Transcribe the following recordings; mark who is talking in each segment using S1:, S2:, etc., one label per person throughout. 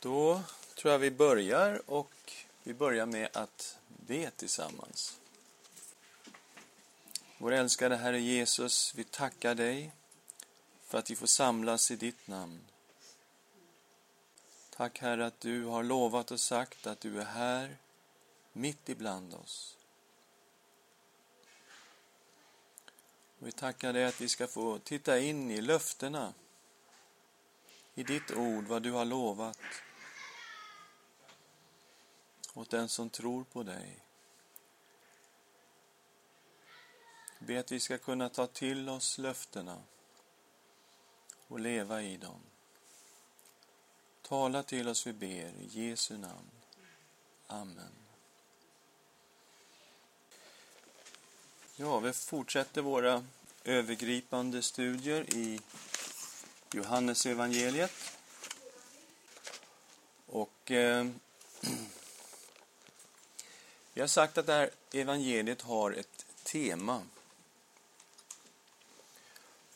S1: Då tror jag vi börjar och vi börjar med att be tillsammans. Vår älskade Herre Jesus, vi tackar dig för att vi får samlas i ditt namn. Tack Herre att du har lovat och sagt att du är här mitt ibland oss. Vi tackar dig att vi ska få titta in i löftena, i ditt ord, vad du har lovat åt den som tror på dig. Be att vi ska kunna ta till oss löftena och leva i dem. Tala till oss, vi ber, i Jesu namn. Amen. Ja, vi fortsätter våra övergripande studier i Johannesevangeliet. Och eh, vi har sagt att det här evangeliet har ett tema.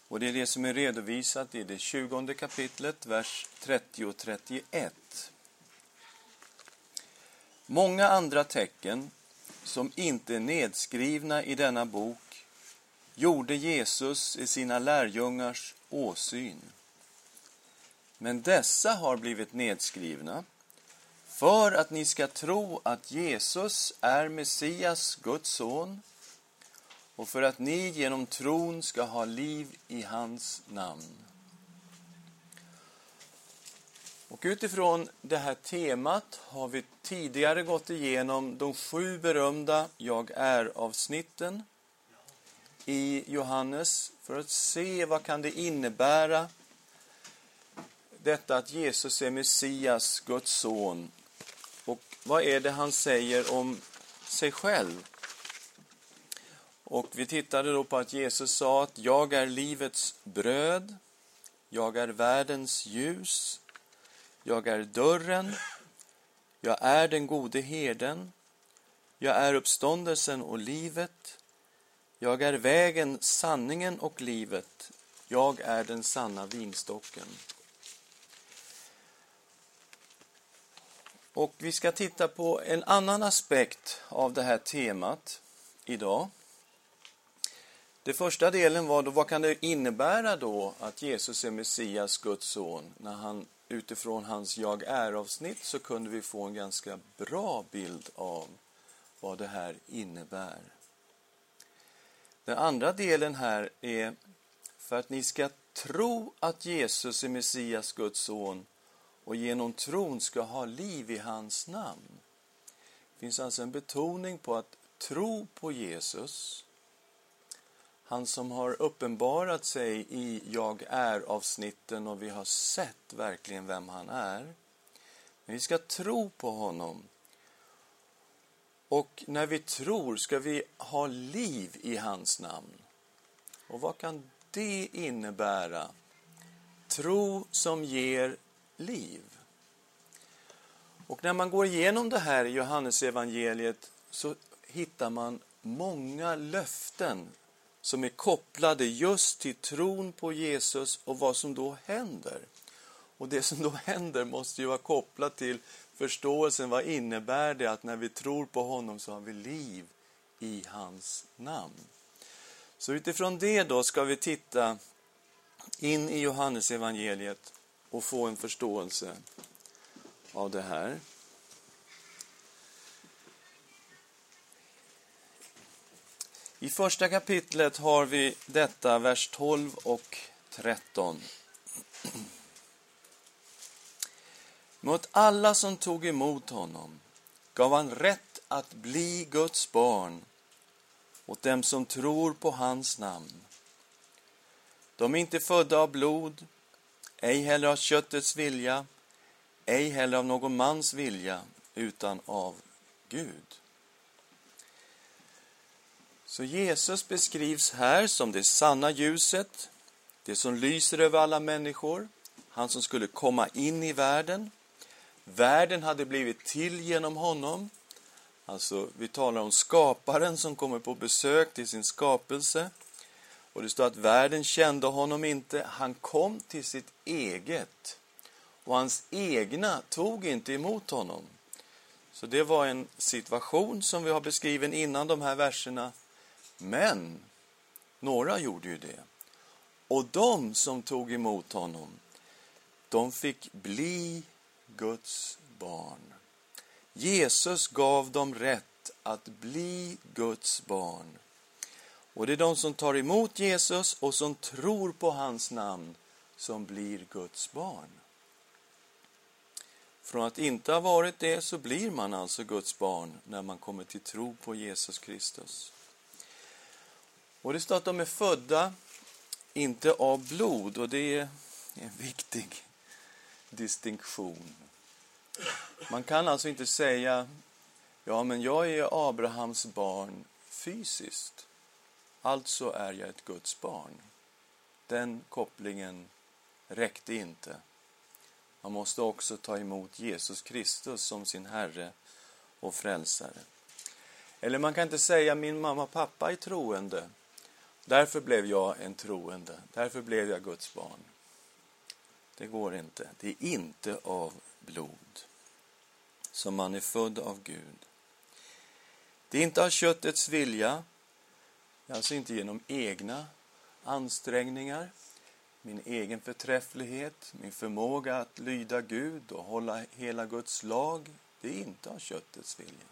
S1: Och det är det som är redovisat i det 20 kapitlet, vers 30 och 31. Många andra tecken som inte är nedskrivna i denna bok gjorde Jesus i sina lärjungars åsyn. Men dessa har blivit nedskrivna för att ni ska tro att Jesus är Messias, Guds son, och för att ni genom tron ska ha liv i hans namn. Och utifrån det här temat har vi tidigare gått igenom de sju berömda Jag är-avsnitten i Johannes för att se vad kan det innebära detta att Jesus är Messias, Guds son. Och vad är det han säger om sig själv? Och vi tittade då på att Jesus sa att jag är livets bröd, jag är världens ljus, jag är dörren, jag är den gode herden, jag är uppståndelsen och livet, jag är vägen, sanningen och livet, jag är den sanna vinstocken. Och vi ska titta på en annan aspekt av det här temat idag. Det första delen var då, vad kan det innebära då att Jesus är Messias, Guds son? När han utifrån hans Jag är-avsnitt så kunde vi få en ganska bra bild av vad det här innebär. Den andra delen här är för att ni ska tro att Jesus är Messias, Guds son och genom tron ska ha liv i hans namn. Det finns alltså en betoning på att tro på Jesus han som har uppenbarat sig i Jag är-avsnitten och vi har sett verkligen vem han är. Men vi ska tro på honom. Och när vi tror ska vi ha liv i hans namn. Och vad kan det innebära? Tro som ger liv. Och när man går igenom det här i Johannesevangeliet så hittar man många löften som är kopplade just till tron på Jesus och vad som då händer. Och det som då händer måste ju vara kopplat till förståelsen. Vad innebär det att när vi tror på honom så har vi liv i hans namn? Så utifrån det då ska vi titta in i Johannesevangeliet och få en förståelse av det här. I första kapitlet har vi detta, vers 12 och 13. Mot alla som tog emot honom gav han rätt att bli Guds barn åt dem som tror på hans namn. De är inte födda av blod, ej heller av köttets vilja, ej heller av någon mans vilja, utan av Gud. Så Jesus beskrivs här som det sanna ljuset, det som lyser över alla människor, han som skulle komma in i världen. Världen hade blivit till genom honom. Alltså, vi talar om skaparen som kommer på besök till sin skapelse. Och det står att världen kände honom inte. Han kom till sitt eget. och hans egna tog inte emot honom. Så det var en situation som vi har beskriven innan de här verserna. Men några gjorde ju det. Och de som tog emot honom, de fick bli Guds barn. Jesus gav dem rätt att bli Guds barn. Och det är de som tar emot Jesus och som tror på hans namn som blir Guds barn. Från att inte ha varit det så blir man alltså Guds barn när man kommer till tro på Jesus Kristus. Och det står att de är födda inte av blod och det är en viktig distinktion. Man kan alltså inte säga ja, men jag är Abrahams barn fysiskt. Alltså är jag ett Guds barn. Den kopplingen räckte inte. Man måste också ta emot Jesus Kristus som sin Herre och Frälsare. Eller man kan inte säga min mamma och pappa är troende. Därför blev jag en troende. Därför blev jag Guds barn. Det går inte. Det är inte av blod som man är född av Gud. Det är inte av köttets vilja, alltså inte genom egna ansträngningar, min egen förträfflighet, min förmåga att lyda Gud och hålla hela Guds lag. Det är inte av köttets vilja.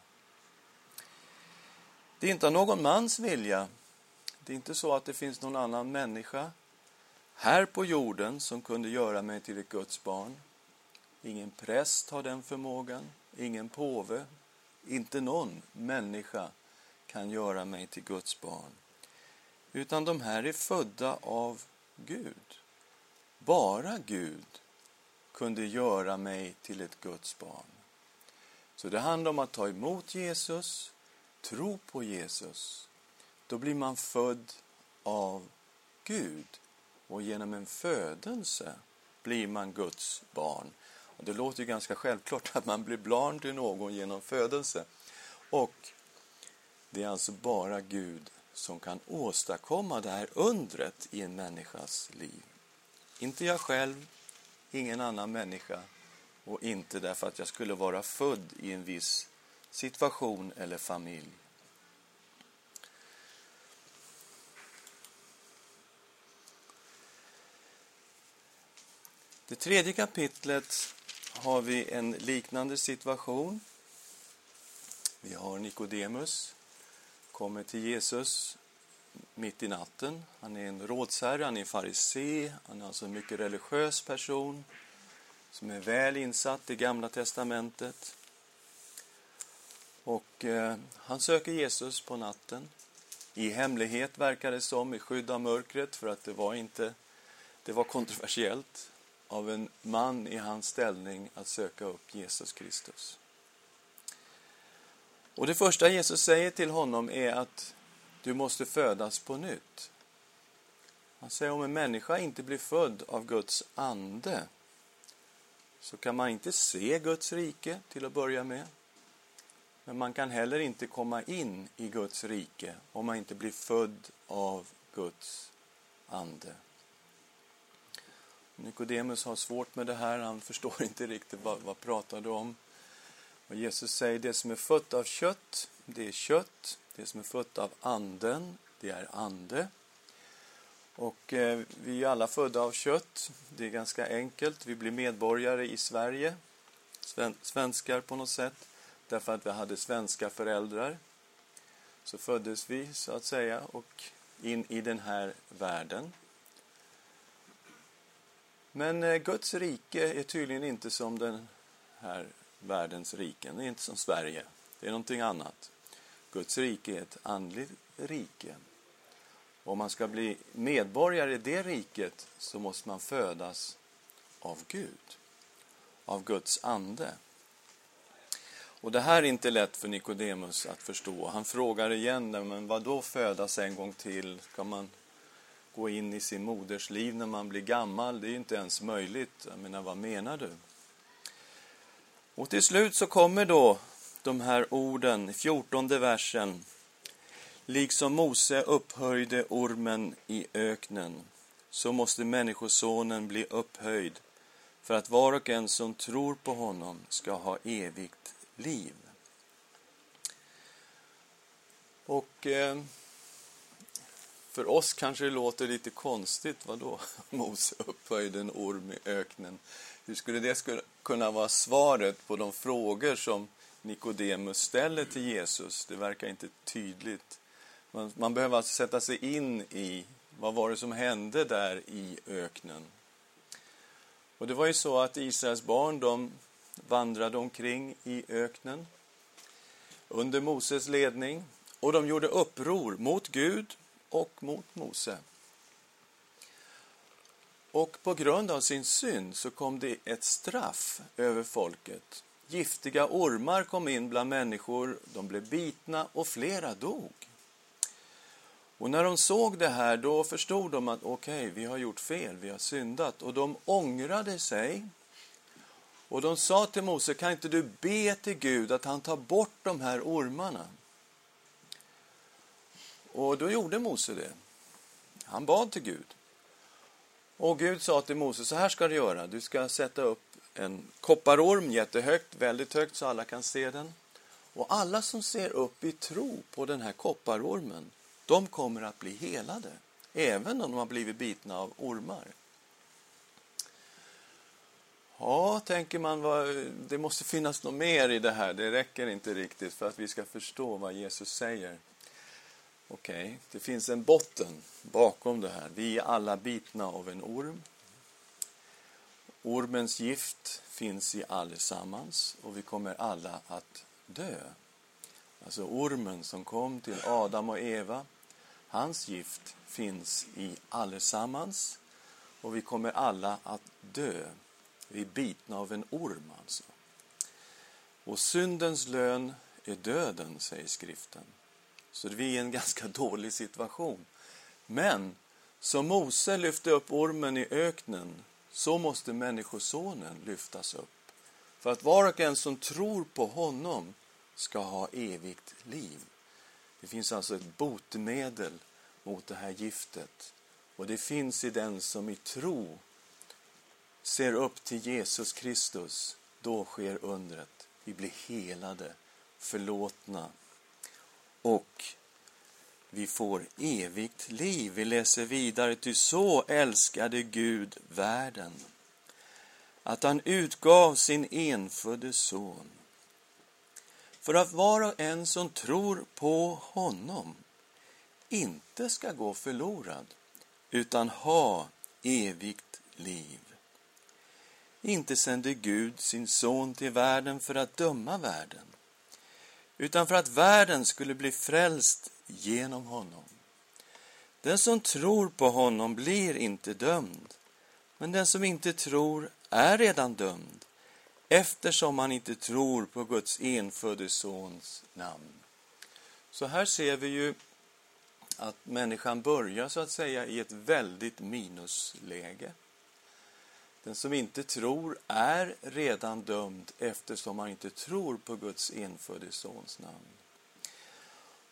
S1: Det är inte av någon mans vilja. Det är inte så att det finns någon annan människa här på jorden som kunde göra mig till ett Guds barn. Ingen präst har den förmågan, ingen påve, inte någon människa kan göra mig till Guds barn. Utan de här är födda av Gud. Bara Gud kunde göra mig till ett Guds barn. Så det handlar om att ta emot Jesus, tro på Jesus. Då blir man född av Gud och genom en födelse blir man Guds barn. Och det låter ju ganska självklart att man blir barn till någon genom födelse. Och det är alltså bara Gud som kan åstadkomma det här undret i en människas liv. Inte jag själv, ingen annan människa och inte därför att jag skulle vara född i en viss situation eller familj. Det tredje kapitlet har vi en liknande situation. Vi har Nikodemus, kommer till Jesus mitt i natten. Han är en rådsherre, han är en farisé, han är alltså en mycket religiös person som är väl insatt i Gamla testamentet. Och eh, han söker Jesus på natten. I hemlighet verkar det som, i skydd av mörkret, för att det var inte det var kontroversiellt av en man i hans ställning att söka upp Jesus Kristus. Och det första Jesus säger till honom är att du måste födas på nytt. Han säger om en människa inte blir född av Guds ande så kan man inte se Guds rike till att börja med. Men man kan heller inte komma in i Guds rike om man inte blir född av Guds ande. Nikodemus har svårt med det här, han förstår inte riktigt vad, vad pratar du om. Och Jesus säger det som är fött av kött, det är kött. Det som är fött av anden, det är ande. Och eh, vi är alla födda av kött. Det är ganska enkelt. Vi blir medborgare i Sverige, sven svenskar på något sätt, därför att vi hade svenska föräldrar. Så föddes vi, så att säga, och in i den här världen. Men eh, Guds rike är tydligen inte som den här världens riken. Det är inte som Sverige. Det är någonting annat. Guds rike är ett andligt rike. Om man ska bli medborgare i det riket så måste man födas av Gud, av Guds ande. Och det här är inte lätt för Nikodemus att förstå. Han frågar igen, men vad då födas en gång till? Ska man gå in i sin moders liv när man blir gammal? Det är ju inte ens möjligt. Jag menar, vad menar du? Och till slut så kommer då de här orden i fjortonde versen. Liksom Mose upphöjde ormen i öknen, så måste Människosonen bli upphöjd för att var och en som tror på honom ska ha evigt liv. Och eh, för oss kanske det låter lite konstigt, vadå? Mose upphöjde en orm i öknen. Hur skulle det kunna vara svaret på de frågor som Nikodemus ställer till Jesus? Det verkar inte tydligt. Man, man behöver alltså sätta sig in i vad var det som hände där i öknen. Och det var ju så att Israels barn, de vandrade omkring i öknen under Moses ledning och de gjorde uppror mot Gud och mot Mose. Och på grund av sin synd så kom det ett straff över folket. Giftiga ormar kom in bland människor, de blev bitna och flera dog. Och när de såg det här, då förstod de att okej, okay, vi har gjort fel, vi har syndat. Och de ångrade sig. Och de sa till Mose, kan inte du be till Gud att han tar bort de här ormarna? Och då gjorde Mose det. Han bad till Gud. Och Gud sa till Moses, så här ska du göra. Du ska sätta upp en kopparorm jättehögt, väldigt högt så alla kan se den. Och alla som ser upp i tro på den här kopparormen, de kommer att bli helade. Även om de har blivit bitna av ormar. Ja, tänker man, det måste finnas något mer i det här. Det räcker inte riktigt för att vi ska förstå vad Jesus säger. Okej, okay. det finns en botten bakom det här. Vi är alla bitna av en orm. Ormens gift finns i allesammans och vi kommer alla att dö. Alltså ormen som kom till Adam och Eva, hans gift finns i allesammans och vi kommer alla att dö. Vi är bitna av en orm alltså. Och syndens lön är döden, säger skriften. Så vi är i en ganska dålig situation. Men som Mose lyfte upp ormen i öknen, så måste Människosonen lyftas upp. För att var och en som tror på honom ska ha evigt liv. Det finns alltså ett botemedel mot det här giftet. Och det finns i den som i tro ser upp till Jesus Kristus. Då sker undret. Vi blir helade, förlåtna och vi får evigt liv. Vi läser vidare, ty så älskade Gud världen att han utgav sin enfödde son för att var och en som tror på honom inte ska gå förlorad utan ha evigt liv. Inte sände Gud sin son till världen för att döma världen utan för att världen skulle bli frälst genom honom. Den som tror på honom blir inte dömd, men den som inte tror är redan dömd eftersom han inte tror på Guds enfödde Sons namn. Så här ser vi ju att människan börjar så att säga i ett väldigt minusläge. Den som inte tror är redan dömd eftersom han inte tror på Guds infödde Sons namn.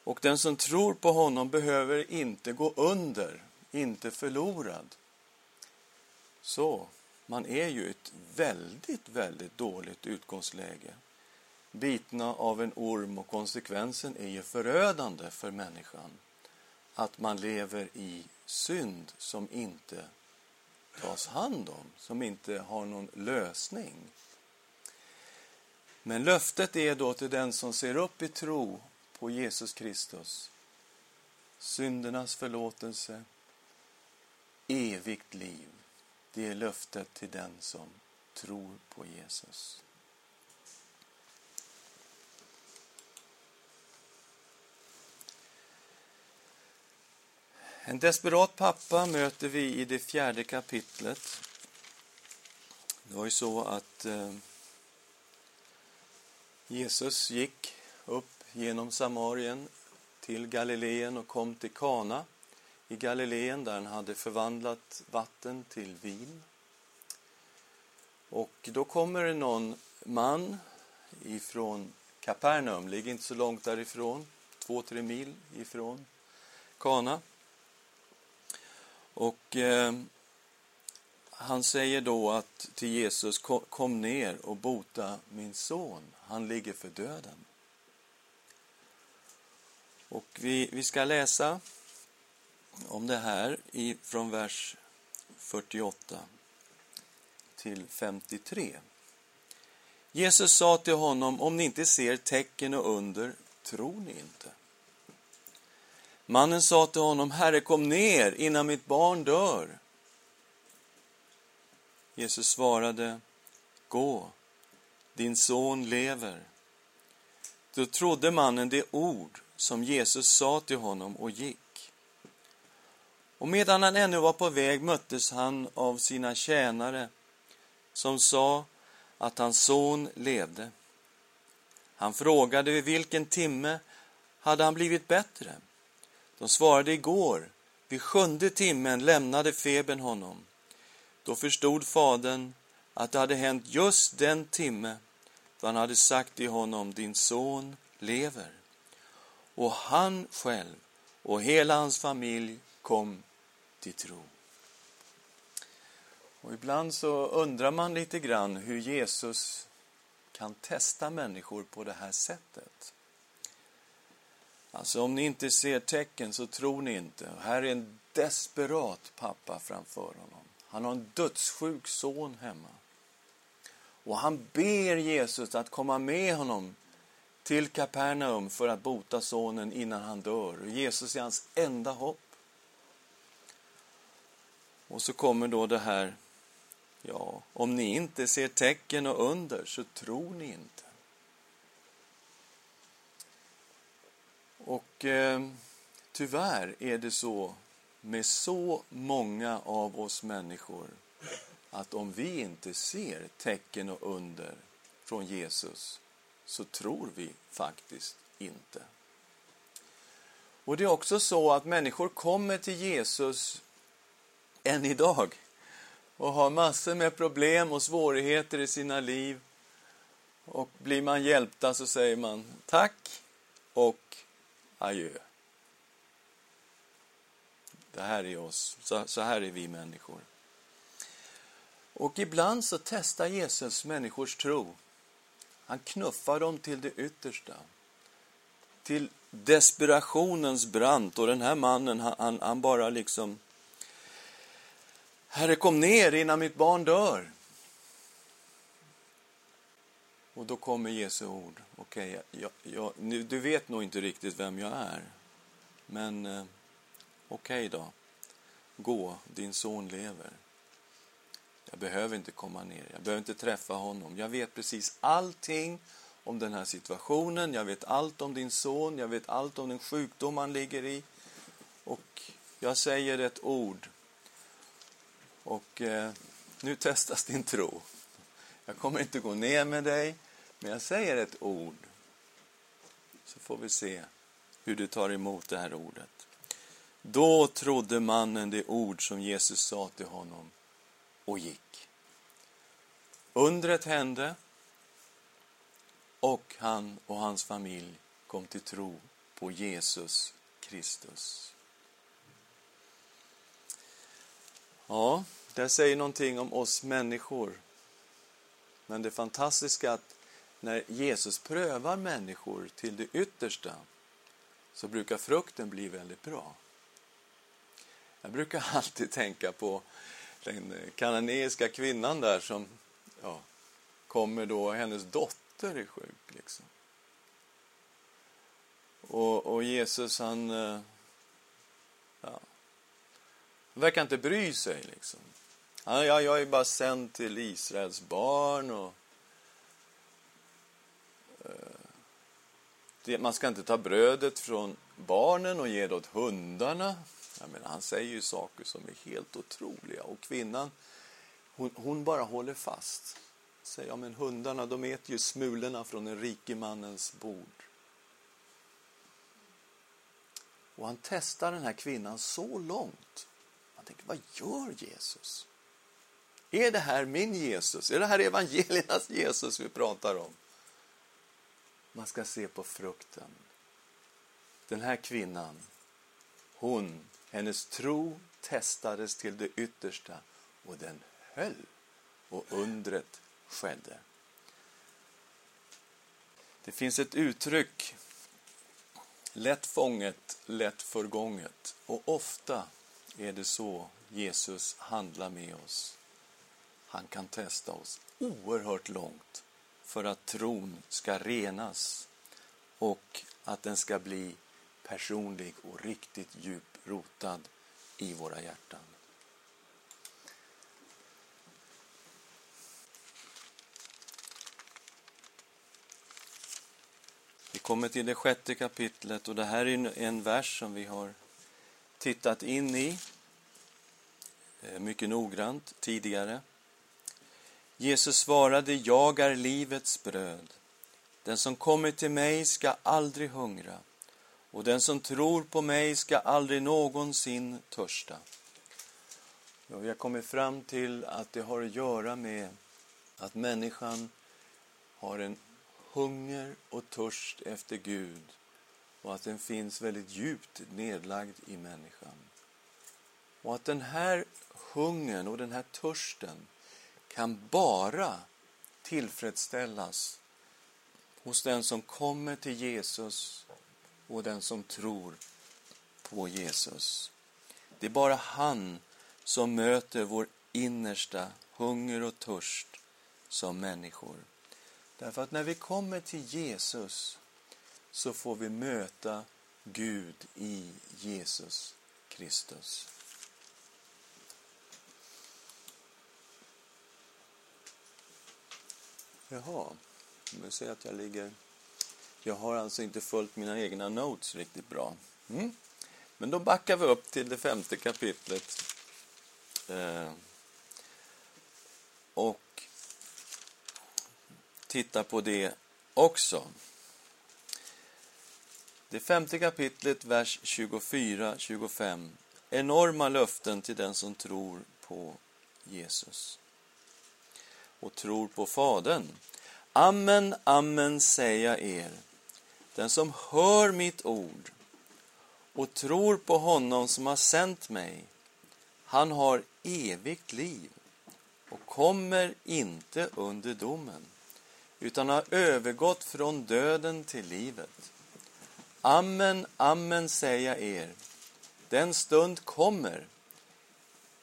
S1: Och den som tror på honom behöver inte gå under, inte förlorad. Så, man är ju ett väldigt, väldigt dåligt utgångsläge. Bitna av en orm och konsekvensen är ju förödande för människan. Att man lever i synd som inte tas hand om, som inte har någon lösning. Men löftet är då till den som ser upp i tro på Jesus Kristus. Syndernas förlåtelse, evigt liv. Det är löftet till den som tror på Jesus. En desperat pappa möter vi i det fjärde kapitlet. Det var ju så att eh, Jesus gick upp genom Samarien till Galileen och kom till Kana i Galileen där han hade förvandlat vatten till vin. Och då kommer det någon man ifrån Kapernaum, ligger inte så långt därifrån, två, tre mil ifrån Kana. Och eh, han säger då att till Jesus, kom ner och bota min son. Han ligger för döden. Och vi, vi ska läsa om det här i, från vers 48 till 53. Jesus sa till honom, om ni inte ser tecken och under, tror ni inte. Mannen sa till honom, Herre, kom ner innan mitt barn dör. Jesus svarade, gå, din son lever. Då trodde mannen det ord som Jesus sa till honom och gick. Och medan han ännu var på väg möttes han av sina tjänare som sa att hans son levde. Han frågade vid vilken timme hade han blivit bättre. De svarade igår, vid sjunde timmen lämnade febern honom. Då förstod fadern att det hade hänt just den timme då han hade sagt till honom, din son lever. Och han själv och hela hans familj kom till tro. Och ibland så undrar man lite grann hur Jesus kan testa människor på det här sättet. Alltså om ni inte ser tecken så tror ni inte. Och här är en desperat pappa framför honom. Han har en dödssjuk son hemma. Och han ber Jesus att komma med honom till Kapernaum för att bota sonen innan han dör. Och Jesus är hans enda hopp. Och så kommer då det här, ja, om ni inte ser tecken och under så tror ni inte. Och eh, tyvärr är det så med så många av oss människor att om vi inte ser tecken och under från Jesus så tror vi faktiskt inte. Och det är också så att människor kommer till Jesus än idag och har massor med problem och svårigheter i sina liv. Och blir man hjälpta så säger man tack och adjö. Det här är oss, så, så här är vi människor. Och ibland så testar Jesus människors tro. Han knuffar dem till det yttersta. Till desperationens brant. Och den här mannen, han, han bara liksom... Herre, kom ner innan mitt barn dör. Och då kommer Jesu ord. Okej, okay, du vet nog inte riktigt vem jag är. Men eh, okej okay då. Gå, din son lever. Jag behöver inte komma ner, jag behöver inte träffa honom. Jag vet precis allting om den här situationen. Jag vet allt om din son, jag vet allt om den sjukdom han ligger i. Och jag säger ett ord. Och eh, nu testas din tro. Jag kommer inte gå ner med dig, men jag säger ett ord. Så får vi se hur du tar emot det här ordet. Då trodde mannen det ord som Jesus sa till honom och gick. Undret hände och han och hans familj kom till tro på Jesus Kristus. Ja, det säger någonting om oss människor. Men det fantastiska är att när Jesus prövar människor till det yttersta så brukar frukten bli väldigt bra. Jag brukar alltid tänka på den kananeiska kvinnan där som ja, kommer då, hennes dotter är sjuk. Liksom. Och, och Jesus han, eh, ja, verkar inte bry sig. Liksom. Han, ja, jag är bara sänd till Israels barn och man ska inte ta brödet från barnen och ge det åt hundarna. Jag menar, han säger ju saker som är helt otroliga. Och kvinnan, hon, hon bara håller fast. Säger, ja men hundarna, de äter ju smulorna från den rike mannens bord. Och han testar den här kvinnan så långt. Man tänker, vad gör Jesus? Är det här min Jesus? Är det här evangeliernas Jesus vi pratar om? Man ska se på frukten. Den här kvinnan, hon hennes tro testades till det yttersta och den höll och undret skedde. Det finns ett uttryck, lätt fånget, lätt förgånget. Och ofta är det så Jesus handlar med oss. Han kan testa oss oerhört långt för att tron ska renas och att den ska bli personlig och riktigt djupt rotad i våra hjärtan. Vi kommer till det sjätte kapitlet och det här är en vers som vi har tittat in i eh, mycket noggrant tidigare. Jesus svarade, jag är livets bröd. Den som kommer till mig ska aldrig hungra och den som tror på mig ska aldrig någonsin törsta. Och vi har kommit fram till att det har att göra med att människan har en hunger och törst efter Gud och att den finns väldigt djupt nedlagd i människan. Och att den här hungern och den här törsten kan bara tillfredsställas hos den som kommer till Jesus och den som tror på Jesus. Det är bara han som möter vår innersta hunger och törst som människor. Därför att när vi kommer till Jesus så får vi möta Gud i Jesus Kristus. Jaha, nu ser jag att jag ligger... Jag har alltså inte följt mina egna notes riktigt bra. Mm. Men då backar vi upp till det femte kapitlet. Eh, och tittar på det också. Det femte kapitlet, vers 24-25. Enorma löften till den som tror på Jesus och tror på Fadern. Amen, amen säger jag er. Den som hör mitt ord och tror på honom som har sänt mig, han har evigt liv och kommer inte under domen, utan har övergått från döden till livet. Amen, amen säger jag er. Den stund kommer,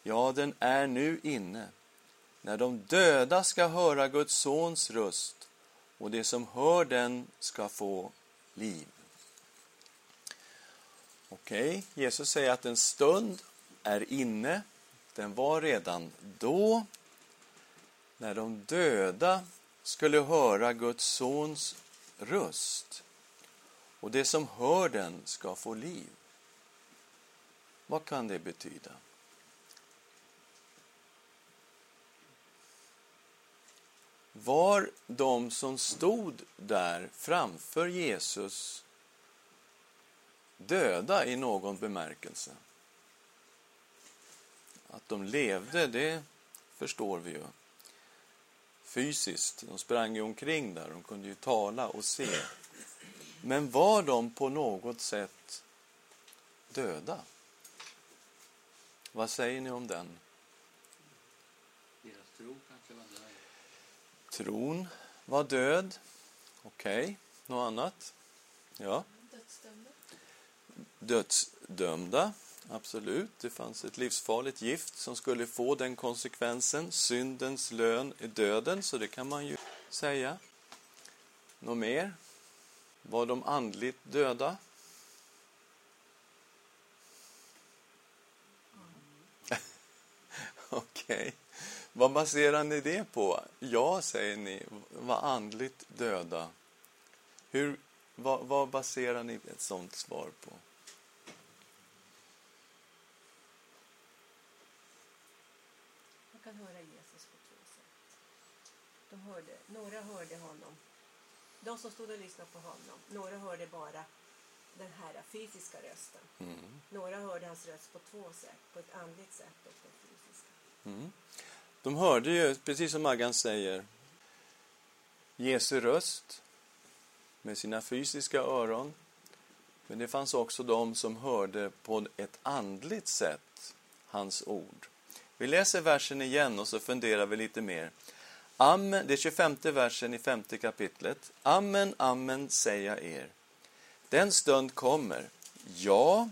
S1: ja, den är nu inne, när de döda ska höra Guds sons röst och det som hör den ska få liv. Okej, okay. Jesus säger att en stund är inne. Den var redan då, när de döda skulle höra Guds sons röst och det som hör den ska få liv. Vad kan det betyda? Var de som stod där framför Jesus döda i någon bemärkelse? Att de levde, det förstår vi ju. Fysiskt, de sprang ju omkring där, de kunde ju tala och se. Men var de på något sätt döda? Vad säger ni om den?
S2: Deras tro kanske var död.
S1: Tron var död. Okej, okay. något annat? Ja.
S3: Dödsdömda.
S1: Dödsdömda, absolut. Det fanns ett livsfarligt gift som skulle få den konsekvensen. Syndens lön är döden, så det kan man ju säga. Något mer? Var de andligt döda? Okej. Okay. Vad baserar ni det på? Ja, säger ni, var andligt döda. Hur, vad, vad baserar ni ett sånt svar på?
S3: Man kan höra Jesus på två sätt. De hörde, några hörde honom de som stod och lyssnade på honom, några hörde bara den här fysiska rösten. Mm. Några hörde hans röst på två sätt, på ett andligt sätt och på ett fysiska.
S1: Mm. De hörde ju, precis som Maggan säger, Jesu röst med sina fysiska öron. Men det fanns också de som hörde på ett andligt sätt hans ord. Vi läser versen igen och så funderar vi lite mer. Amen, det är 25 versen i femte kapitlet. Amen, amen säger jag er. Den stund kommer, ja,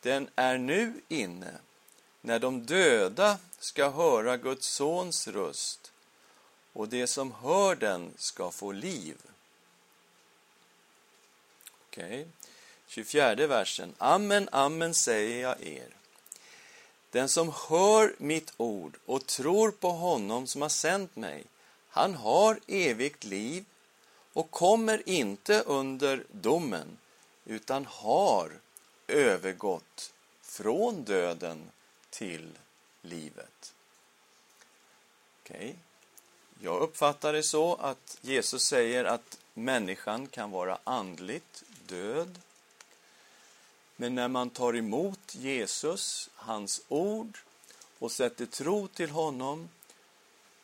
S1: den är nu inne, när de döda ska höra Guds sons röst och det som hör den ska få liv. Okej. Okay. 24 versen. Amen, amen säger jag er. Den som hör mitt ord och tror på honom som har sänt mig, han har evigt liv och kommer inte under domen, utan har övergått från döden till livet. Okej. Okay. Jag uppfattar det så att Jesus säger att människan kan vara andligt död. Men när man tar emot Jesus, hans ord och sätter tro till honom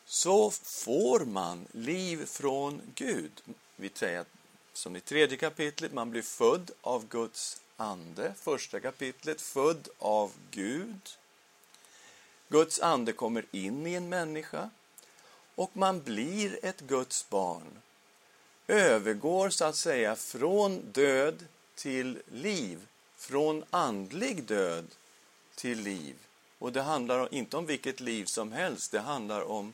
S1: så får man liv från Gud. Vi säger som i tredje kapitlet, man blir född av Guds ande. Första kapitlet, född av Gud. Guds ande kommer in i en människa och man blir ett Guds barn. Övergår så att säga från död till liv, från andlig död till liv. Och det handlar inte om vilket liv som helst, det handlar om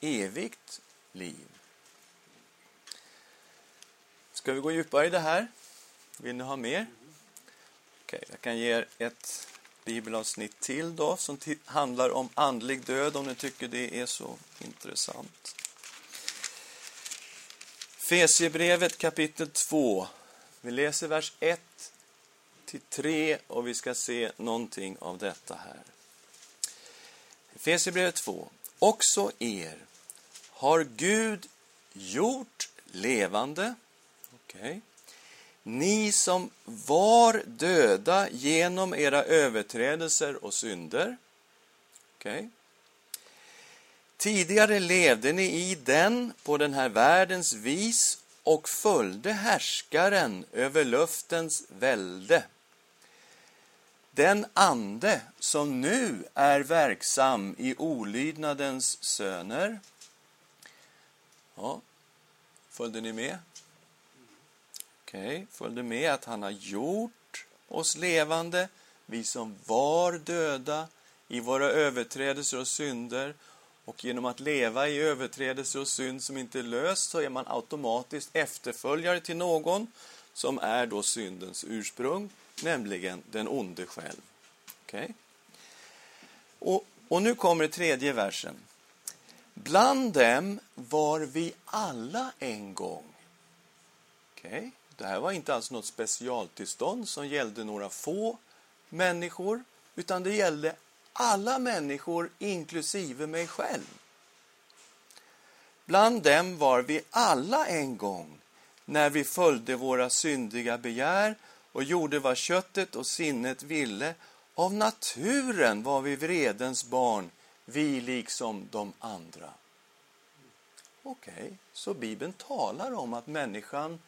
S1: evigt liv. Ska vi gå djupare i det här? Vill ni ha mer? Okej, okay, jag kan ge er ett bibelavsnitt till då som handlar om andlig död om ni tycker det är så intressant. Fesebrevet kapitel 2. Vi läser vers 1 till 3 och vi ska se någonting av detta här. Fesebrevet 2. Också er har Gud gjort levande. Okay. Ni som var döda genom era överträdelser och synder. Okay. Tidigare levde ni i den på den här världens vis och följde härskaren över luftens välde. Den ande som nu är verksam i olydnadens söner. Ja, följde ni med? Okej, okay. följde med att han har gjort oss levande, vi som var döda i våra överträdelser och synder. Och genom att leva i överträdelser och synd som inte är löst så är man automatiskt efterföljare till någon som är då syndens ursprung, nämligen den onde själv. Okay? Och, och nu kommer tredje versen. Bland dem var vi alla en gång. Okay? Det här var inte alls något specialtillstånd som gällde några få människor, utan det gällde alla människor, inklusive mig själv. Bland dem var vi alla en gång, när vi följde våra syndiga begär och gjorde vad köttet och sinnet ville. Av naturen var vi vredens barn, vi liksom de andra. Okej, okay, så Bibeln talar om att människan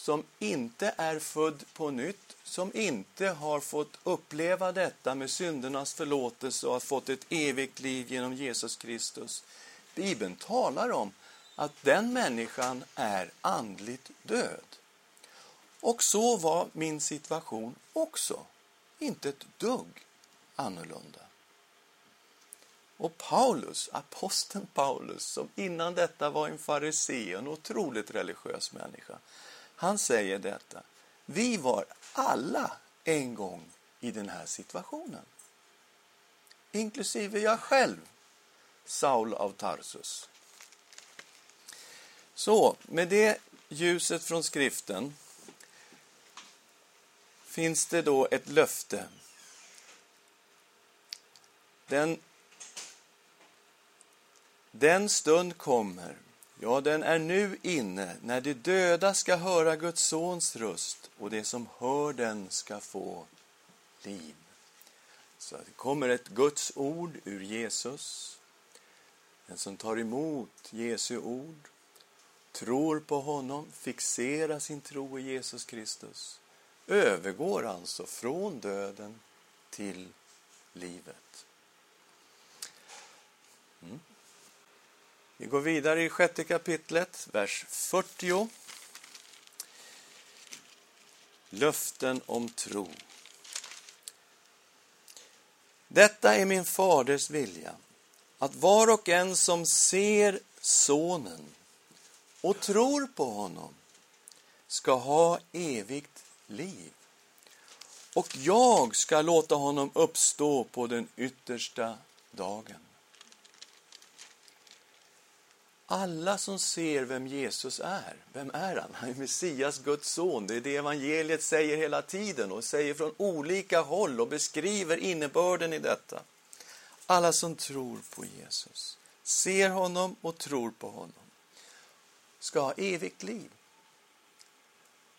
S1: som inte är född på nytt, som inte har fått uppleva detta med syndernas förlåtelse och har fått ett evigt liv genom Jesus Kristus. Bibeln talar om att den människan är andligt död. Och så var min situation också. Inte ett dugg annorlunda. Och Paulus, aposteln Paulus, som innan detta var en farisé, en otroligt religiös människa, han säger detta. Vi var alla en gång i den här situationen. Inklusive jag själv, Saul av Tarsus. Så, med det ljuset från skriften finns det då ett löfte. Den, den stund kommer Ja, den är nu inne när de döda ska höra Guds sons röst och det som hör den ska få liv. Så det kommer ett Guds ord ur Jesus. Den som tar emot Jesu ord, tror på honom, fixerar sin tro i Jesus Kristus, övergår alltså från döden till livet. Mm. Vi går vidare i sjätte kapitlet, vers 40. Löften om tro. Detta är min faders vilja, att var och en som ser Sonen och tror på honom ska ha evigt liv. Och jag ska låta honom uppstå på den yttersta dagen. Alla som ser vem Jesus är, vem är han? Han är Messias, Guds son. Det är det evangeliet säger hela tiden och säger från olika håll och beskriver innebörden i detta. Alla som tror på Jesus, ser honom och tror på honom, ska ha evigt liv.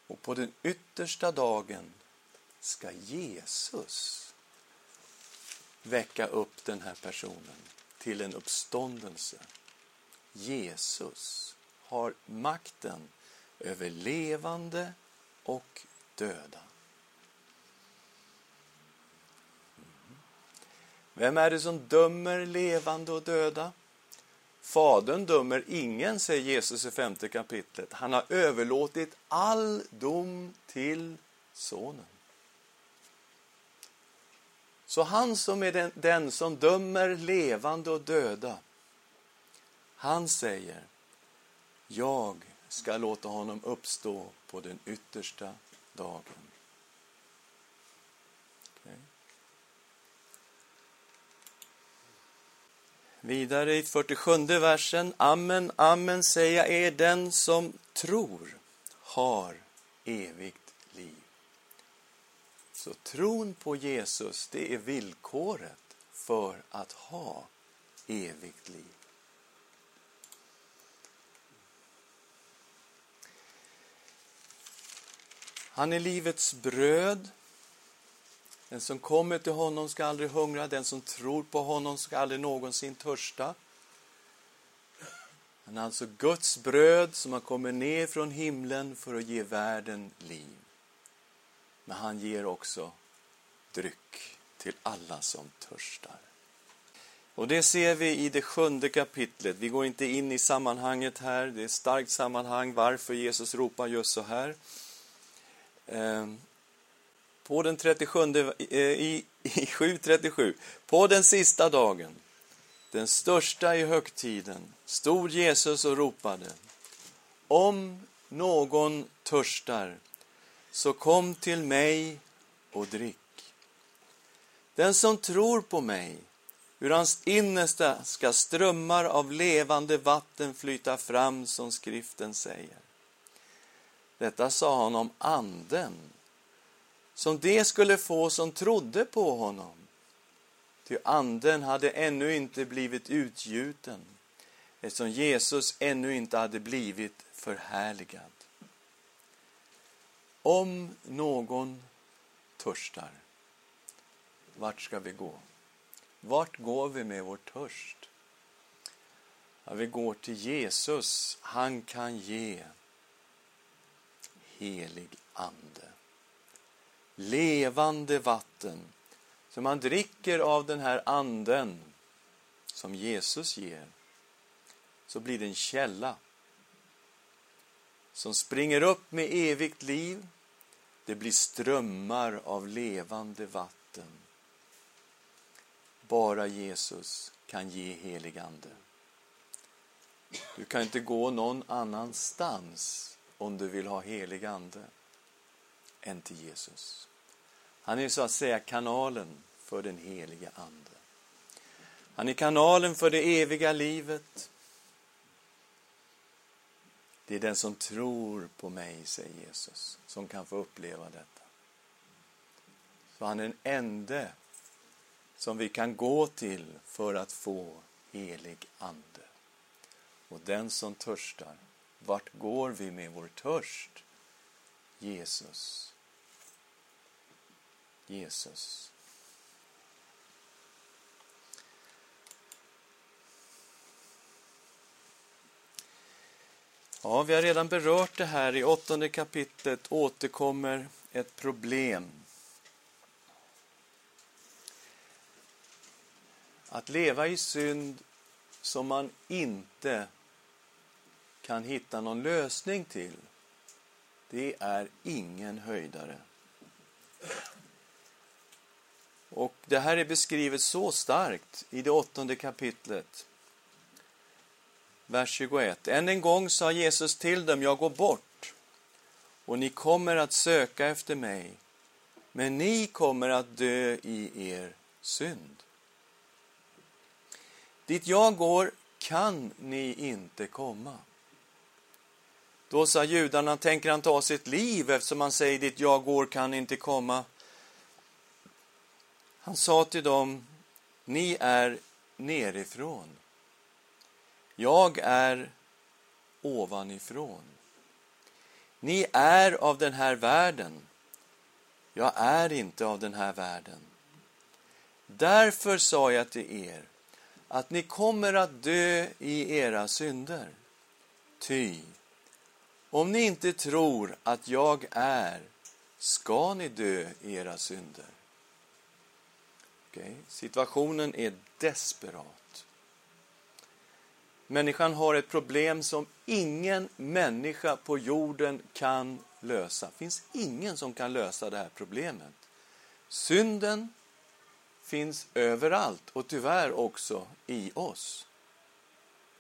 S1: Och på den yttersta dagen ska Jesus väcka upp den här personen till en uppståndelse Jesus har makten över levande och döda. Vem är det som dömer levande och döda? Fadern dömer ingen, säger Jesus i femte kapitlet. Han har överlåtit all dom till Sonen. Så han som är den, den som dömer levande och döda, han säger, jag ska låta honom uppstå på den yttersta dagen. Okay. Vidare i 47 versen, Amen, amen säger jag er, den som tror har evigt liv. Så tron på Jesus, det är villkoret för att ha evigt liv. Han är livets bröd. Den som kommer till honom ska aldrig hungra, den som tror på honom ska aldrig någonsin törsta. Han är alltså Guds bröd som har kommit ner från himlen för att ge världen liv. Men han ger också dryck till alla som törstar. Och det ser vi i det sjunde kapitlet. Vi går inte in i sammanhanget här. Det är ett starkt sammanhang varför Jesus ropar just så här. Ehm, på den 37, eh, i, i 7.37, på den sista dagen, den största i högtiden, stod Jesus och ropade Om någon törstar, så kom till mig och drick. Den som tror på mig, ur hans innersta ska strömmar av levande vatten flyta fram, som skriften säger. Detta sa han om anden, som det skulle få som trodde på honom. Ty anden hade ännu inte blivit utgjuten, eftersom Jesus ännu inte hade blivit förhärligad. Om någon törstar, vart ska vi gå? Vart går vi med vår törst? Ja, vi går till Jesus. Han kan ge helig ande. Levande vatten. Så man dricker av den här anden som Jesus ger, så blir det en källa som springer upp med evigt liv. Det blir strömmar av levande vatten. Bara Jesus kan ge helig ande. Du kan inte gå någon annanstans om du vill ha helig ande än till Jesus. Han är så att säga kanalen för den heliga ande. Han är kanalen för det eviga livet. Det är den som tror på mig, säger Jesus, som kan få uppleva detta. Så han är en ände som vi kan gå till för att få helig ande. Och den som törstar vart går vi med vår törst? Jesus. Jesus. Ja, vi har redan berört det här. I åttonde kapitlet återkommer ett problem. Att leva i synd som man inte kan hitta någon lösning till, det är ingen höjdare. Och Det här är beskrivet så starkt i det åttonde kapitlet, vers 21. Än en gång sa Jesus till dem, jag går bort och ni kommer att söka efter mig, men ni kommer att dö i er synd. Dit jag går kan ni inte komma. Då sa judarna, tänker han ta sitt liv eftersom han säger dit jag går kan inte komma. Han sa till dem, ni är nerifrån. Jag är ovanifrån. Ni är av den här världen. Jag är inte av den här världen. Därför sa jag till er att ni kommer att dö i era synder. Ty, om ni inte tror att jag är, ska ni dö i era synder. Okay. Situationen är desperat. Människan har ett problem som ingen människa på jorden kan lösa. Det finns ingen som kan lösa det här problemet. Synden finns överallt och tyvärr också i oss.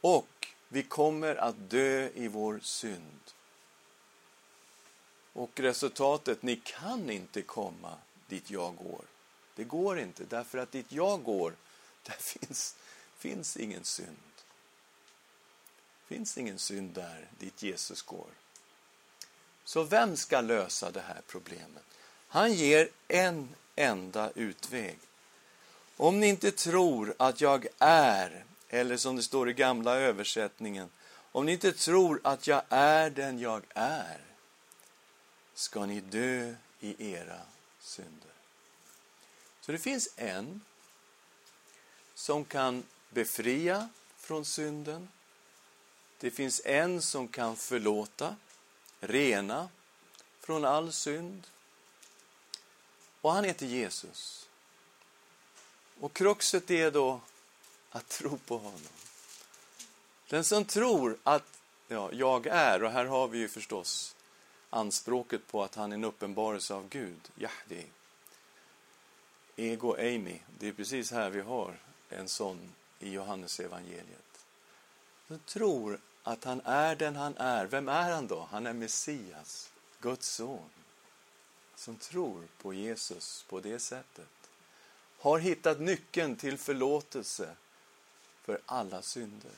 S1: Och vi kommer att dö i vår synd. Och resultatet, ni kan inte komma dit jag går. Det går inte, därför att dit jag går, där finns, finns ingen synd. finns ingen synd där, dit Jesus går. Så vem ska lösa det här problemet? Han ger en enda utväg. Om ni inte tror att jag är, eller som det står i gamla översättningen, om ni inte tror att jag är den jag är, ska ni dö i era synder. Så det finns en som kan befria från synden. Det finns en som kan förlåta, rena från all synd. Och han heter Jesus. Och kruxet är då att tro på honom. Den som tror att ja, jag är, och här har vi ju förstås anspråket på att han är en uppenbarelse av Gud, Yahdi. Ego Amy, det är precis här vi har en sån i Johannes evangeliet. Som tror att han är den han är. Vem är han då? Han är Messias, Guds son. Som tror på Jesus på det sättet. Har hittat nyckeln till förlåtelse för alla synder.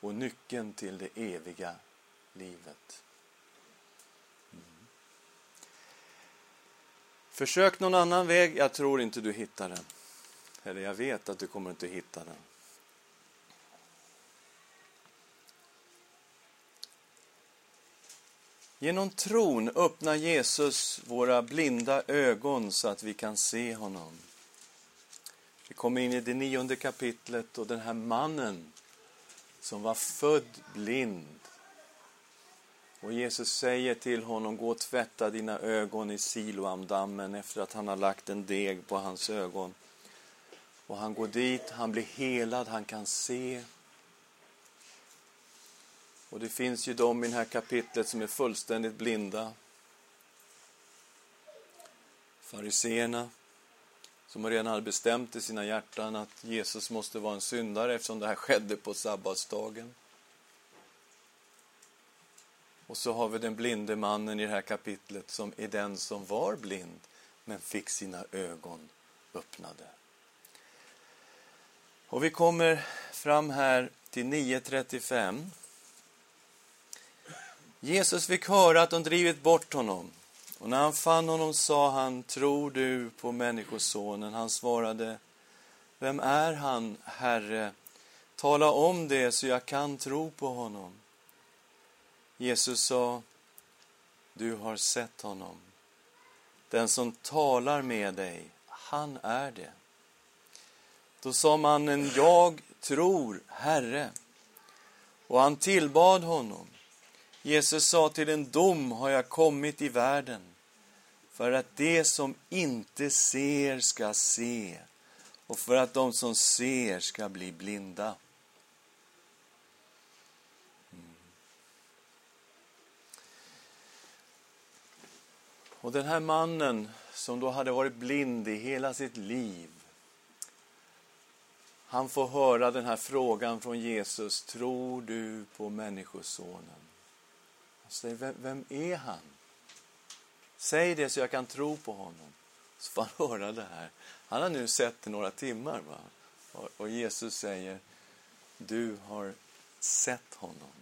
S1: Och nyckeln till det eviga livet. Försök någon annan väg. Jag tror inte du hittar den. Eller jag vet att du kommer inte hitta den. Genom tron öppnar Jesus våra blinda ögon så att vi kan se honom. Vi kommer in i det nionde kapitlet och den här mannen som var född blind och Jesus säger till honom, gå och tvätta dina ögon i Siloamdammen efter att han har lagt en deg på hans ögon. Och han går dit, han blir helad, han kan se. Och det finns ju de i det här kapitlet som är fullständigt blinda. Fariseerna, som redan hade bestämt i sina hjärtan att Jesus måste vara en syndare eftersom det här skedde på sabbatsdagen. Och så har vi den blinde mannen i det här kapitlet som är den som var blind men fick sina ögon öppnade. Och vi kommer fram här till 9.35. Jesus fick höra att de drivit bort honom. Och när han fann honom sa han, tror du på Människosonen? Han svarade, vem är han, Herre? Tala om det så jag kan tro på honom. Jesus sa, du har sett honom. Den som talar med dig, han är det. Då sa mannen, jag tror, Herre. Och han tillbad honom. Jesus sa, till en dom har jag kommit i världen, för att de som inte ser ska se och för att de som ser ska bli blinda. Och den här mannen som då hade varit blind i hela sitt liv han får höra den här frågan från Jesus. Tror du på Människosonen? Han säger, vem, vem är han? Säg det så jag kan tro på honom. Så får han höra det här. Han har nu sett det några timmar. Va? Och Jesus säger, du har sett honom.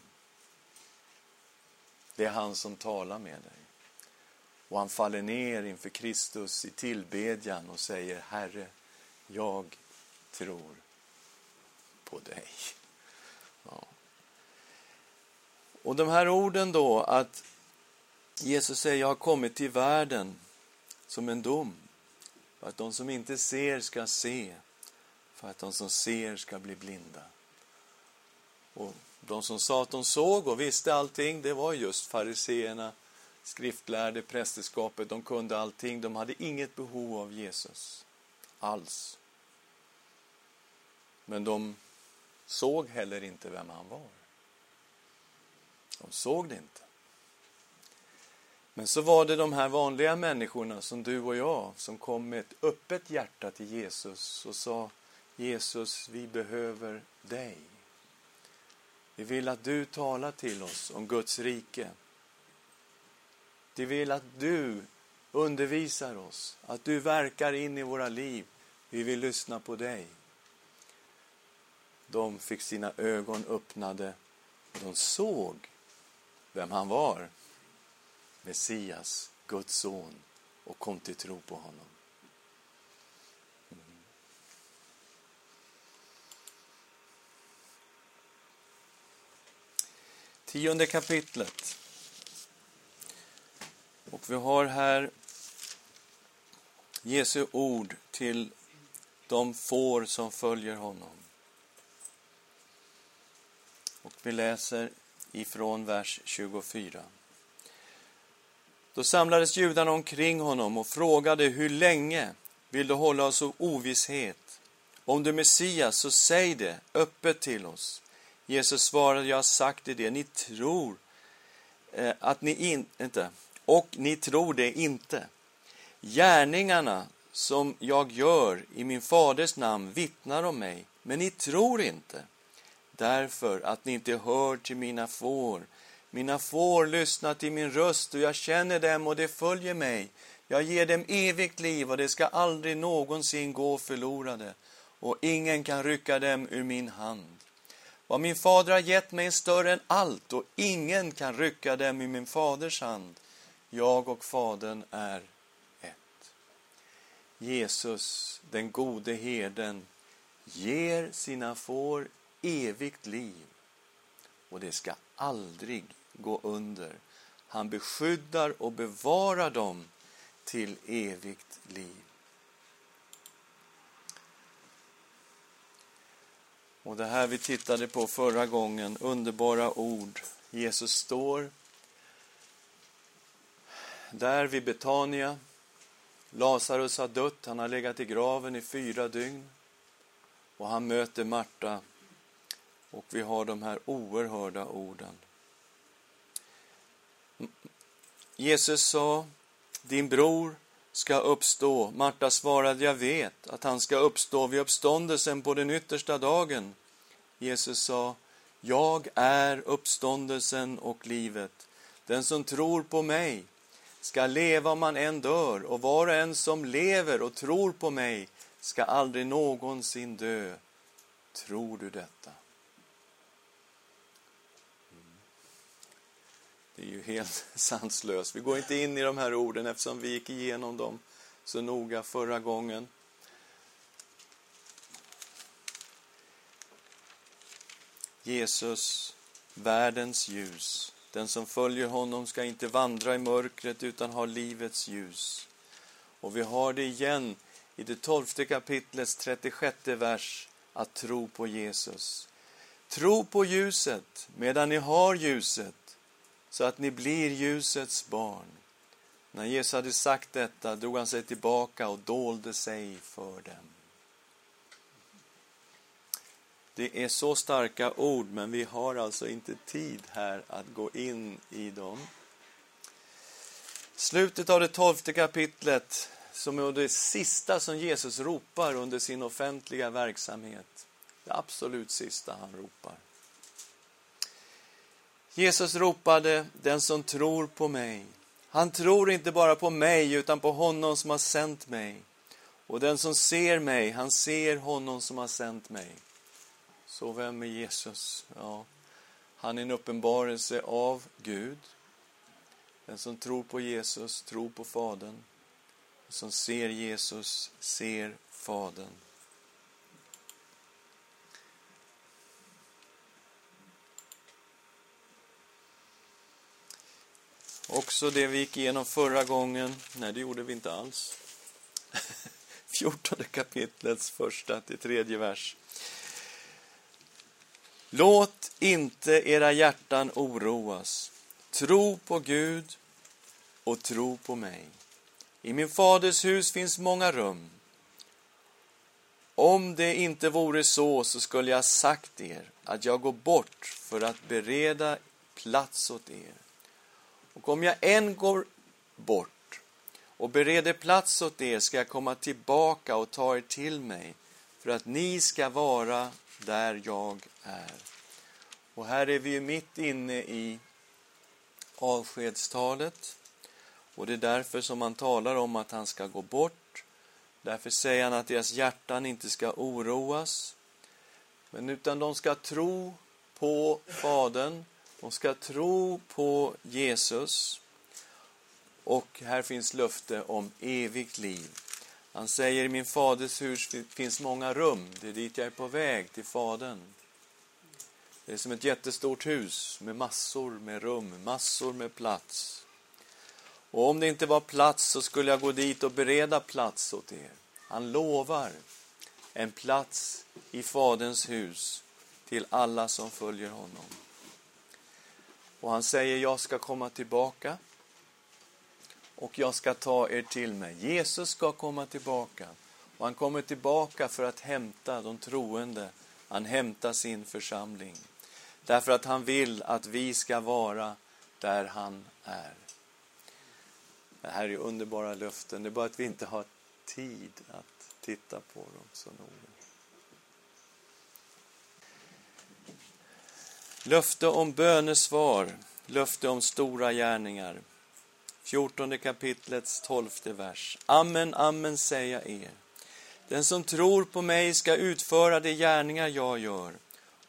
S1: Det är han som talar med dig. Och han faller ner inför Kristus i tillbedjan och säger, Herre, jag tror på dig. Ja. Och de här orden då, att Jesus säger, jag har kommit till världen som en dom. För att de som inte ser ska se, för att de som ser ska bli blinda. Och de som sa att de såg och visste allting, det var just fariseerna, skriftlärde, prästerskapet. De kunde allting. De hade inget behov av Jesus alls. Men de såg heller inte vem han var. De såg det inte. Men så var det de här vanliga människorna som du och jag som kom med ett öppet hjärta till Jesus och sa Jesus, vi behöver dig. Vi vill att du talar till oss om Guds rike. Vi vill att du undervisar oss, att du verkar in i våra liv. Vi vill lyssna på dig. De fick sina ögon öppnade och de såg vem han var. Messias, Guds son, och kom till tro på honom. Mm. Tionde kapitlet. Och vi har här Jesu ord till de får som följer honom. Och vi läser ifrån vers 24. Då samlades judarna omkring honom och frågade hur länge vill du hålla oss av ovisshet? Om du är Messias, så säg det öppet till oss. Jesus svarade, jag har sagt det, ni tror eh, att ni in, inte, och ni tror det inte. Gärningarna som jag gör i min faders namn vittnar om mig, men ni tror inte därför att ni inte hör till mina får. Mina får lyssnar till min röst och jag känner dem och de följer mig. Jag ger dem evigt liv och de ska aldrig någonsin gå förlorade och ingen kan rycka dem ur min hand. Vad min fader har gett mig är större än allt och ingen kan rycka dem ur min faders hand. Jag och Fadern är ett. Jesus, den gode herden, ger sina får evigt liv och det ska aldrig gå under. Han beskyddar och bevarar dem till evigt liv. Och det här vi tittade på förra gången, underbara ord. Jesus står där vid Betania. Lazarus har dött, han har legat i graven i fyra dygn. Och han möter Marta och vi har de här oerhörda orden. Jesus sa, din bror ska uppstå. Marta svarade, jag vet att han ska uppstå vid uppståndelsen på den yttersta dagen. Jesus sa, jag är uppståndelsen och livet. Den som tror på mig ska leva om man än dör, och var och en som lever och tror på mig ska aldrig någonsin dö. Tror du detta? Mm. Det är ju helt sanslöst. Vi går inte in i de här orden eftersom vi gick igenom dem så noga förra gången. Jesus, världens ljus. Den som följer honom ska inte vandra i mörkret utan ha livets ljus. Och vi har det igen i det tolfte kapitlets 36 vers, att tro på Jesus. Tro på ljuset medan ni har ljuset så att ni blir ljusets barn. När Jesus hade sagt detta drog han sig tillbaka och dolde sig för dem. Det är så starka ord, men vi har alltså inte tid här att gå in i dem. Slutet av det tolfte kapitlet, som är det sista som Jesus ropar under sin offentliga verksamhet. Det absolut sista han ropar. Jesus ropade, den som tror på mig. Han tror inte bara på mig, utan på honom som har sänt mig. Och den som ser mig, han ser honom som har sänt mig. Så vem är Jesus? Ja, han är en uppenbarelse av Gud. Den som tror på Jesus tror på Fadern. Den som ser Jesus ser Fadern. Också det vi gick igenom förra gången. Nej, det gjorde vi inte alls. 14 kapitlets första till tredje vers. Låt inte era hjärtan oroas. Tro på Gud och tro på mig. I min faders hus finns många rum. Om det inte vore så, så skulle jag sagt er att jag går bort för att bereda plats åt er. Och om jag än går bort och bereder plats åt er ska jag komma tillbaka och ta er till mig för att ni ska vara där jag är. Och här är vi ju mitt inne i avskedstalet. Och det är därför som han talar om att han ska gå bort. Därför säger han att deras hjärtan inte ska oroas. Men utan de ska tro på Fadern. De ska tro på Jesus. Och här finns löfte om evigt liv. Han säger i min faders hus finns många rum. Det är dit jag är på väg, till Fadern. Det är som ett jättestort hus med massor med rum, massor med plats. Och om det inte var plats så skulle jag gå dit och bereda plats åt er. Han lovar en plats i Faderns hus till alla som följer honom. Och han säger, jag ska komma tillbaka och jag ska ta er till mig. Jesus ska komma tillbaka. Och han kommer tillbaka för att hämta de troende. Han hämtar sin församling. Därför att han vill att vi ska vara där han är. Det här är underbara löften. Det är bara att vi inte har tid att titta på dem så noga. Löfte om bönesvar, löfte om stora gärningar. 14 kapitlets 12 vers. Amen, amen säger jag er. Den som tror på mig ska utföra de gärningar jag gör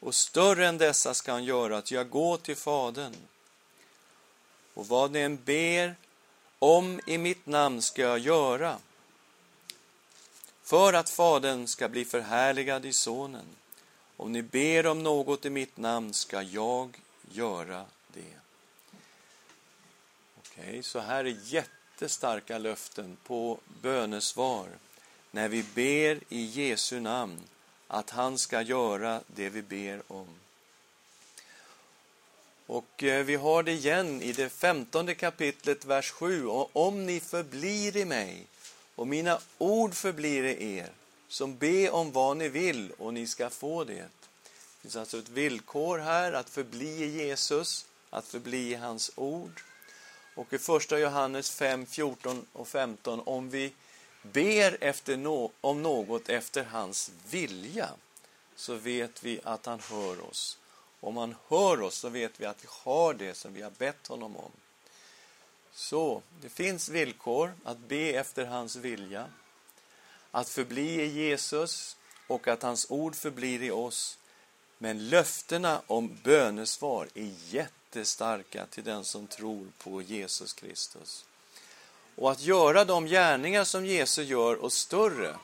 S1: och större än dessa ska han göra, att jag går till Fadern. Och vad ni än ber om i mitt namn ska jag göra, för att Fadern ska bli förhärligad i Sonen. Om ni ber om något i mitt namn ska jag göra det. Okej, okay, så här är jättestarka löften på bönesvar när vi ber i Jesu namn att han ska göra det vi ber om. Och eh, vi har det igen i det femtonde kapitlet, vers 7. Och om ni förblir i mig och mina ord förblir i er, som be om vad ni vill och ni ska få det. Det finns alltså ett villkor här att förbli i Jesus, att förbli i hans ord. Och i första Johannes 5, 14 och 15, om vi ber efter no om något efter hans vilja så vet vi att han hör oss. Om han hör oss så vet vi att vi har det som vi har bett honom om. Så det finns villkor att be efter hans vilja, att förbli i Jesus och att hans ord förblir i oss. Men löftena om bönesvar är det starka till den som tror på Jesus Kristus. Och att göra de gärningar som Jesus gör och större,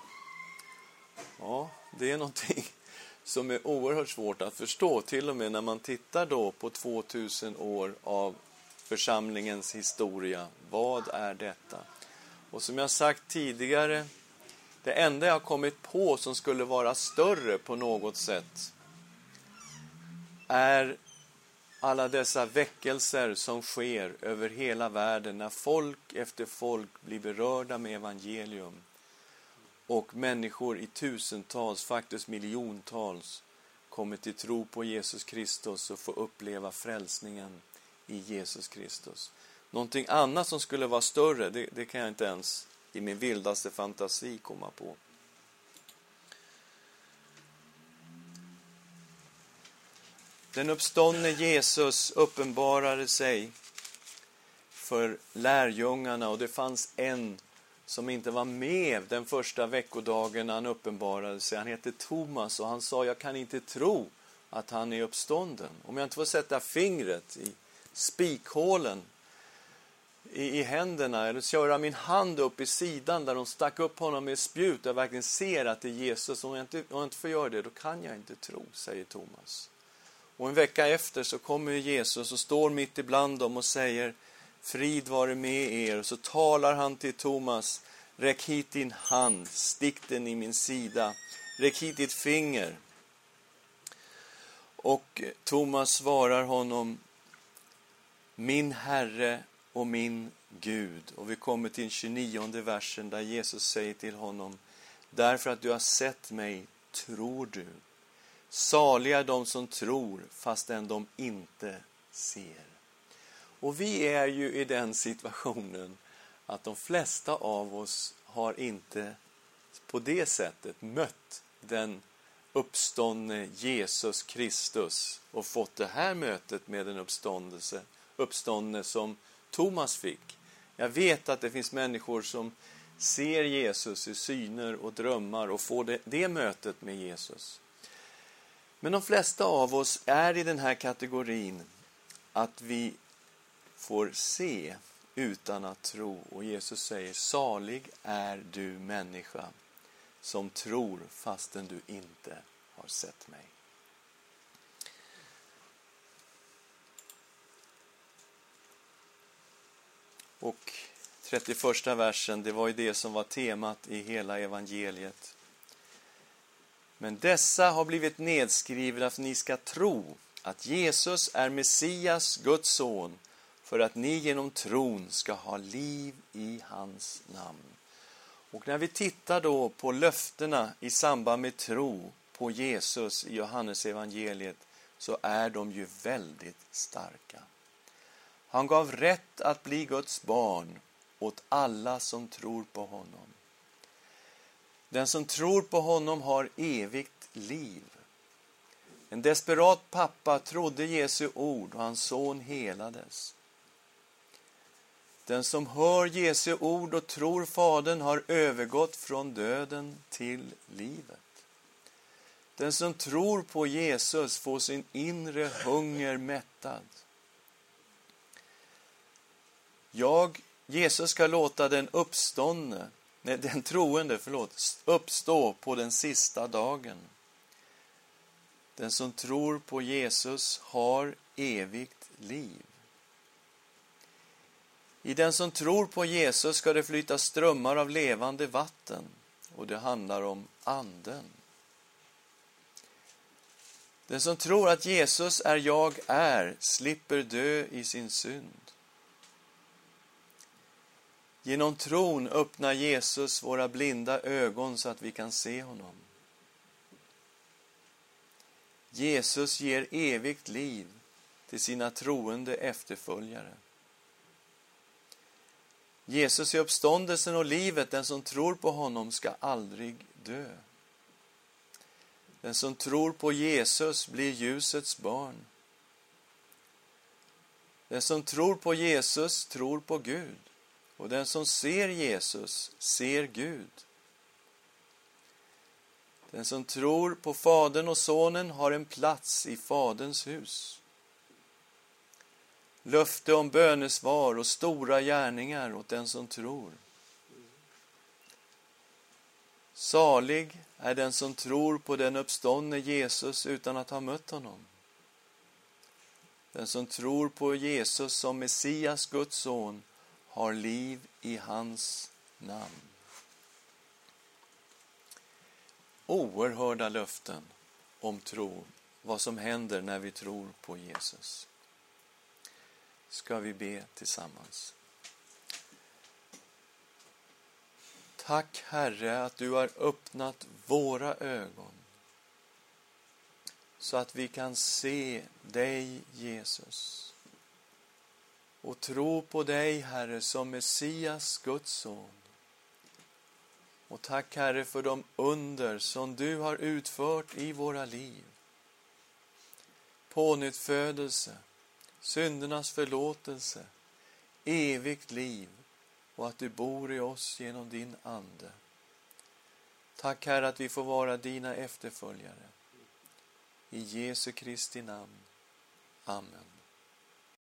S1: ja, det är någonting som är oerhört svårt att förstå, till och med när man tittar då på 2000 år av församlingens historia. Vad är detta? Och som jag sagt tidigare, det enda jag kommit på som skulle vara större på något sätt är alla dessa väckelser som sker över hela världen när folk efter folk blir berörda med evangelium och människor i tusentals, faktiskt miljontals kommer till tro på Jesus Kristus och får uppleva frälsningen i Jesus Kristus. någonting annat som skulle vara större, det, det kan jag inte ens i min vildaste fantasi komma på. Den uppståndne Jesus uppenbarade sig för lärjungarna och det fanns en som inte var med den första veckodagen när han uppenbarade sig. Han hette Thomas och han sa, jag kan inte tro att han är uppstånden. Om jag inte får sätta fingret i spikhålen i, i händerna eller köra min hand upp i sidan där de stack upp honom med spjut och jag verkligen ser att det är Jesus. Om jag, inte, om jag inte får göra det, då kan jag inte tro, säger Thomas. Och en vecka efter så kommer Jesus och står mitt ibland dem och säger Frid vare med er. Och så talar han till Thomas. Räck hit din hand, stick den i min sida. Räck hit ditt finger. Och Thomas svarar honom Min Herre och min Gud. Och vi kommer till den 29 versen där Jesus säger till honom Därför att du har sett mig tror du. Saliga de som tror fastän de inte ser. Och vi är ju i den situationen att de flesta av oss har inte på det sättet mött den uppståndne Jesus Kristus och fått det här mötet med den uppståndelse, uppståndne som Thomas fick. Jag vet att det finns människor som ser Jesus i syner och drömmar och får det, det mötet med Jesus. Men de flesta av oss är i den här kategorin att vi får se utan att tro. Och Jesus säger, salig är du människa som tror fastän du inte har sett mig. Och 31 versen, det var ju det som var temat i hela evangeliet. Men dessa har blivit nedskrivna för att ni ska tro att Jesus är Messias, Guds son, för att ni genom tron ska ha liv i hans namn. Och när vi tittar då på löftena i samband med tro på Jesus i Johannes evangeliet så är de ju väldigt starka. Han gav rätt att bli Guds barn åt alla som tror på honom. Den som tror på honom har evigt liv. En desperat pappa trodde Jesu ord och hans son helades. Den som hör Jesu ord och tror Fadern har övergått från döden till livet. Den som tror på Jesus får sin inre hunger mättad. Jag, Jesus ska låta den uppståndne, nej, den troende, förlåt, uppstå på den sista dagen. Den som tror på Jesus har evigt liv. I den som tror på Jesus ska det flyta strömmar av levande vatten och det handlar om Anden. Den som tror att Jesus är jag är slipper dö i sin synd. Genom tron öppnar Jesus våra blinda ögon så att vi kan se honom. Jesus ger evigt liv till sina troende efterföljare. Jesus är uppståndelsen och livet. Den som tror på honom ska aldrig dö. Den som tror på Jesus blir ljusets barn. Den som tror på Jesus tror på Gud. Och den som ser Jesus ser Gud. Den som tror på Fadern och Sonen har en plats i Faderns hus löfte om bönesvar och stora gärningar åt den som tror. Salig är den som tror på den uppståndne Jesus utan att ha mött honom. Den som tror på Jesus som Messias, Guds son, har liv i hans namn. Oerhörda löften om tro, vad som händer när vi tror på Jesus ska vi be tillsammans. Tack Herre att du har öppnat våra ögon så att vi kan se dig Jesus och tro på dig, Herre, som Messias, Guds son. Och tack, Herre, för de under som du har utfört i våra liv. Pånyttfödelse, syndernas förlåtelse, evigt liv och att du bor i oss genom din Ande. Tack, Herre, att vi får vara dina efterföljare. I Jesu Kristi namn. Amen.